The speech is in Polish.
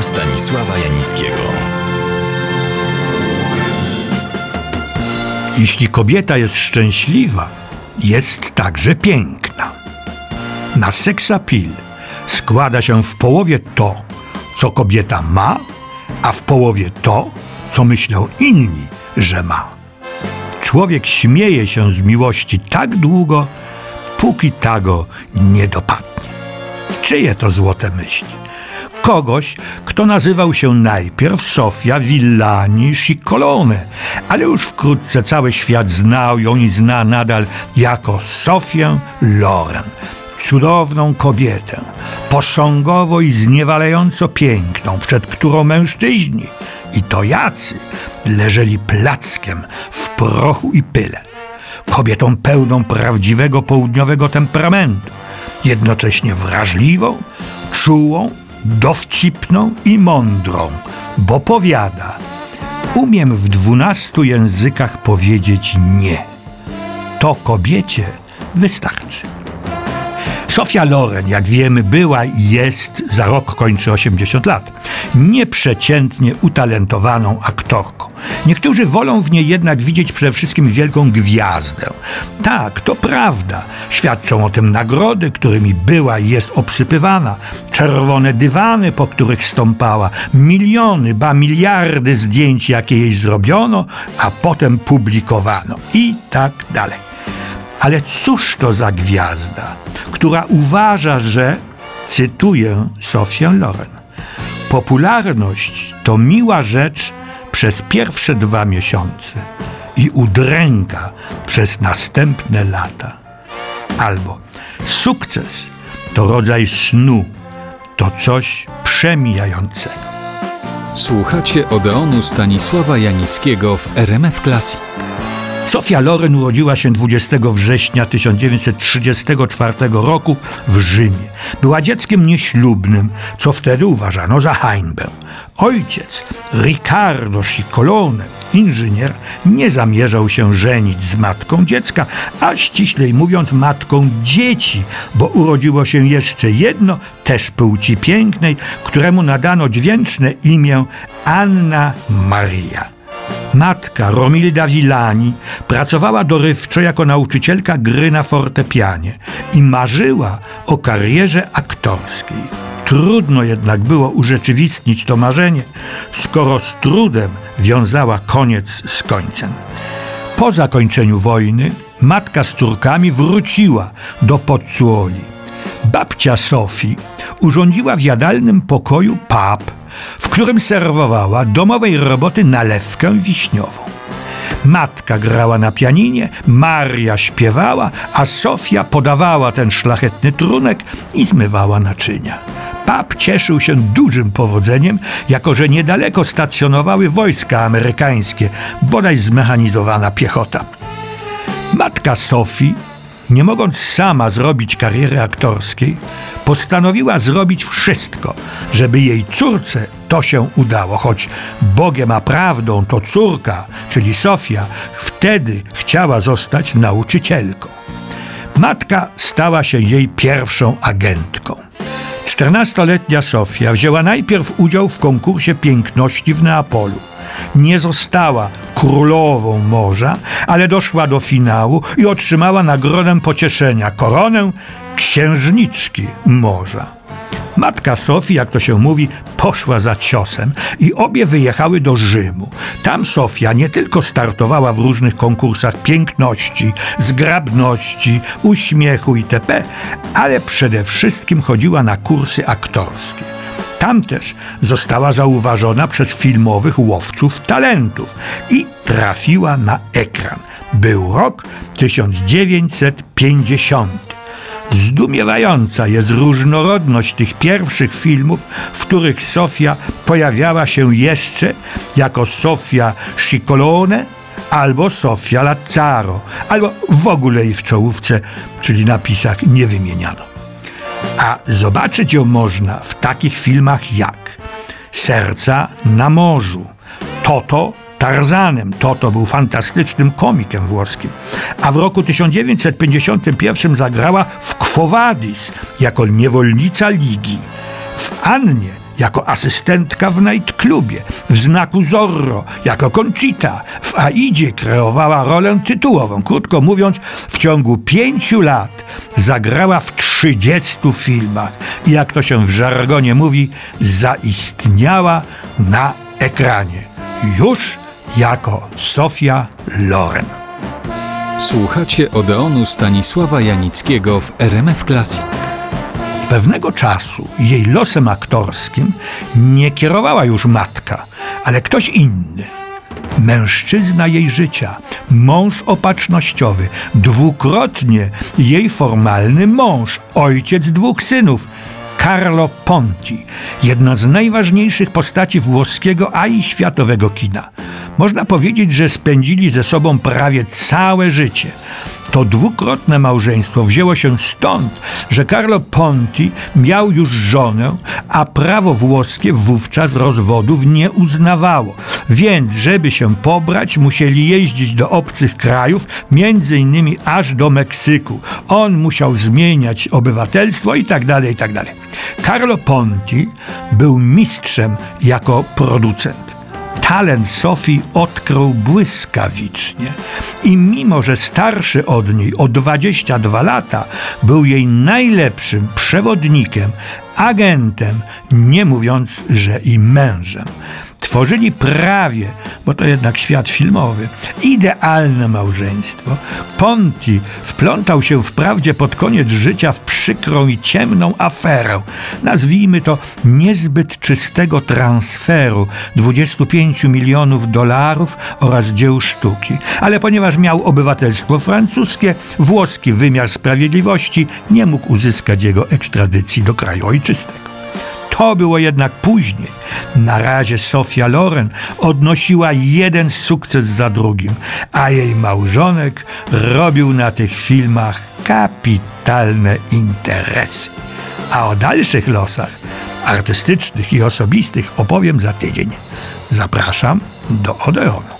Stanisława Janickiego. Jeśli kobieta jest szczęśliwa, jest także piękna. Na seksapil składa się w połowie to, co kobieta ma, a w połowie to, co myślą inni, że ma. Człowiek śmieje się z miłości tak długo, póki ta go nie dopadnie. Czyje to złote myśli? Kogoś, kto nazywał się najpierw Sofia Villani Scicolone, ale już wkrótce cały świat znał ją i zna nadal jako Sofię Loren. Cudowną kobietę, posągowo i zniewalająco piękną, przed którą mężczyźni, i to jacy, leżeli plackiem w prochu i pyle. Kobietą pełną prawdziwego południowego temperamentu, jednocześnie wrażliwą, czułą, dowcipną i mądrą, bo powiada: Umiem w dwunastu językach powiedzieć nie. To kobiecie wystarczy. Sofia Loren, jak wiemy, była i jest, za rok kończy 80 lat, nieprzeciętnie utalentowaną aktorką. Niektórzy wolą w niej jednak widzieć przede wszystkim wielką gwiazdę. Tak, to prawda. Świadczą o tym nagrody, którymi była i jest obsypywana, czerwone dywany, po których stąpała, miliony, ba miliardy zdjęć, jakie jej zrobiono, a potem publikowano i tak dalej. Ale cóż to za gwiazda, która uważa, że, cytuję Sofię Loren, popularność to miła rzecz przez pierwsze dwa miesiące i udręka przez następne lata. Albo sukces to rodzaj snu, to coś przemijającego. Słuchacie Odeonu Stanisława Janickiego w RMF Classic. Sofia Loren urodziła się 20 września 1934 roku w Rzymie. Była dzieckiem nieślubnym, co wtedy uważano za hańbę. Ojciec, Riccardo Scicolone, inżynier, nie zamierzał się żenić z matką dziecka, a ściślej mówiąc matką dzieci, bo urodziło się jeszcze jedno, też płci pięknej, któremu nadano dźwięczne imię Anna Maria. Matka Romilda Villani pracowała dorywczo jako nauczycielka gry na fortepianie i marzyła o karierze aktorskiej. Trudno jednak było urzeczywistnić to marzenie, skoro z trudem wiązała koniec z końcem. Po zakończeniu wojny matka z córkami wróciła do Pozzuoli. Babcia Sofii urządziła w jadalnym pokoju pub, w którym serwowała domowej roboty nalewkę wiśniową. Matka grała na pianinie, Maria śpiewała, a Sofia podawała ten szlachetny trunek i zmywała naczynia. Pap cieszył się dużym powodzeniem, jako że niedaleko stacjonowały wojska amerykańskie, bodaj zmechanizowana piechota. Matka Sofii nie mogąc sama zrobić kariery aktorskiej, postanowiła zrobić wszystko, żeby jej córce to się udało, choć Bogiem a prawdą to córka, czyli Sofia, wtedy chciała zostać nauczycielką. Matka stała się jej pierwszą agentką. Czternastoletnia Sofia wzięła najpierw udział w konkursie piękności w Neapolu nie została królową morza, ale doszła do finału i otrzymała nagrodę pocieszenia koronę księżniczki morza. Matka Sofii, jak to się mówi, poszła za ciosem i obie wyjechały do Rzymu. Tam Sofia nie tylko startowała w różnych konkursach piękności, zgrabności, uśmiechu itp., ale przede wszystkim chodziła na kursy aktorskie. Tam też została zauważona przez filmowych łowców talentów i trafiła na ekran. Był rok 1950. Zdumiewająca jest różnorodność tych pierwszych filmów, w których Sofia pojawiała się jeszcze jako Sofia Scicolone albo Sofia Lazzaro, albo w ogóle jej w czołówce, czyli napisach nie wymieniano. A zobaczyć ją można w takich filmach jak Serca na morzu, Toto Tarzanem. Toto był fantastycznym komikiem włoskim. A w roku 1951 zagrała w Quo Vadis jako niewolnica Ligi. W Annie jako asystentka w nightclubie, w znaku Zorro jako Conchita, w Aidzie kreowała rolę tytułową. Krótko mówiąc, w ciągu pięciu lat zagrała w trzydziestu filmach i jak to się w żargonie mówi, zaistniała na ekranie. Już jako Sofia Loren. Słuchacie Odeonu Stanisława Janickiego w RMF Classic. Pewnego czasu jej losem aktorskim nie kierowała już matka, ale ktoś inny. Mężczyzna jej życia, mąż opatrznościowy, dwukrotnie jej formalny mąż, ojciec dwóch synów, Carlo Ponti, jedna z najważniejszych postaci włoskiego, a i światowego kina. Można powiedzieć, że spędzili ze sobą prawie całe życie. To dwukrotne małżeństwo wzięło się stąd, że Carlo Ponti miał już żonę, a prawo włoskie wówczas rozwodów nie uznawało. Więc, żeby się pobrać, musieli jeździć do obcych krajów, między innymi aż do Meksyku. On musiał zmieniać obywatelstwo i tak dalej, i tak. Carlo Ponti był mistrzem jako producent talent Sofii odkrył błyskawicznie. I mimo, że starszy od niej o 22 lata, był jej najlepszym przewodnikiem, agentem, nie mówiąc, że i mężem. Tworzyli prawie, bo to jednak świat filmowy, idealne małżeństwo. Ponti wplątał się wprawdzie pod koniec życia w przykrą i ciemną aferę, nazwijmy to niezbyt czystego transferu 25 milionów dolarów oraz dzieł sztuki. Ale ponieważ miał obywatelstwo francuskie, włoski wymiar sprawiedliwości nie mógł uzyskać jego ekstradycji do kraju ojczystego. To było jednak później. Na razie Sofia Loren odnosiła jeden sukces za drugim, a jej małżonek robił na tych filmach kapitalne interesy. A o dalszych losach artystycznych i osobistych opowiem za tydzień. Zapraszam do Odeonu.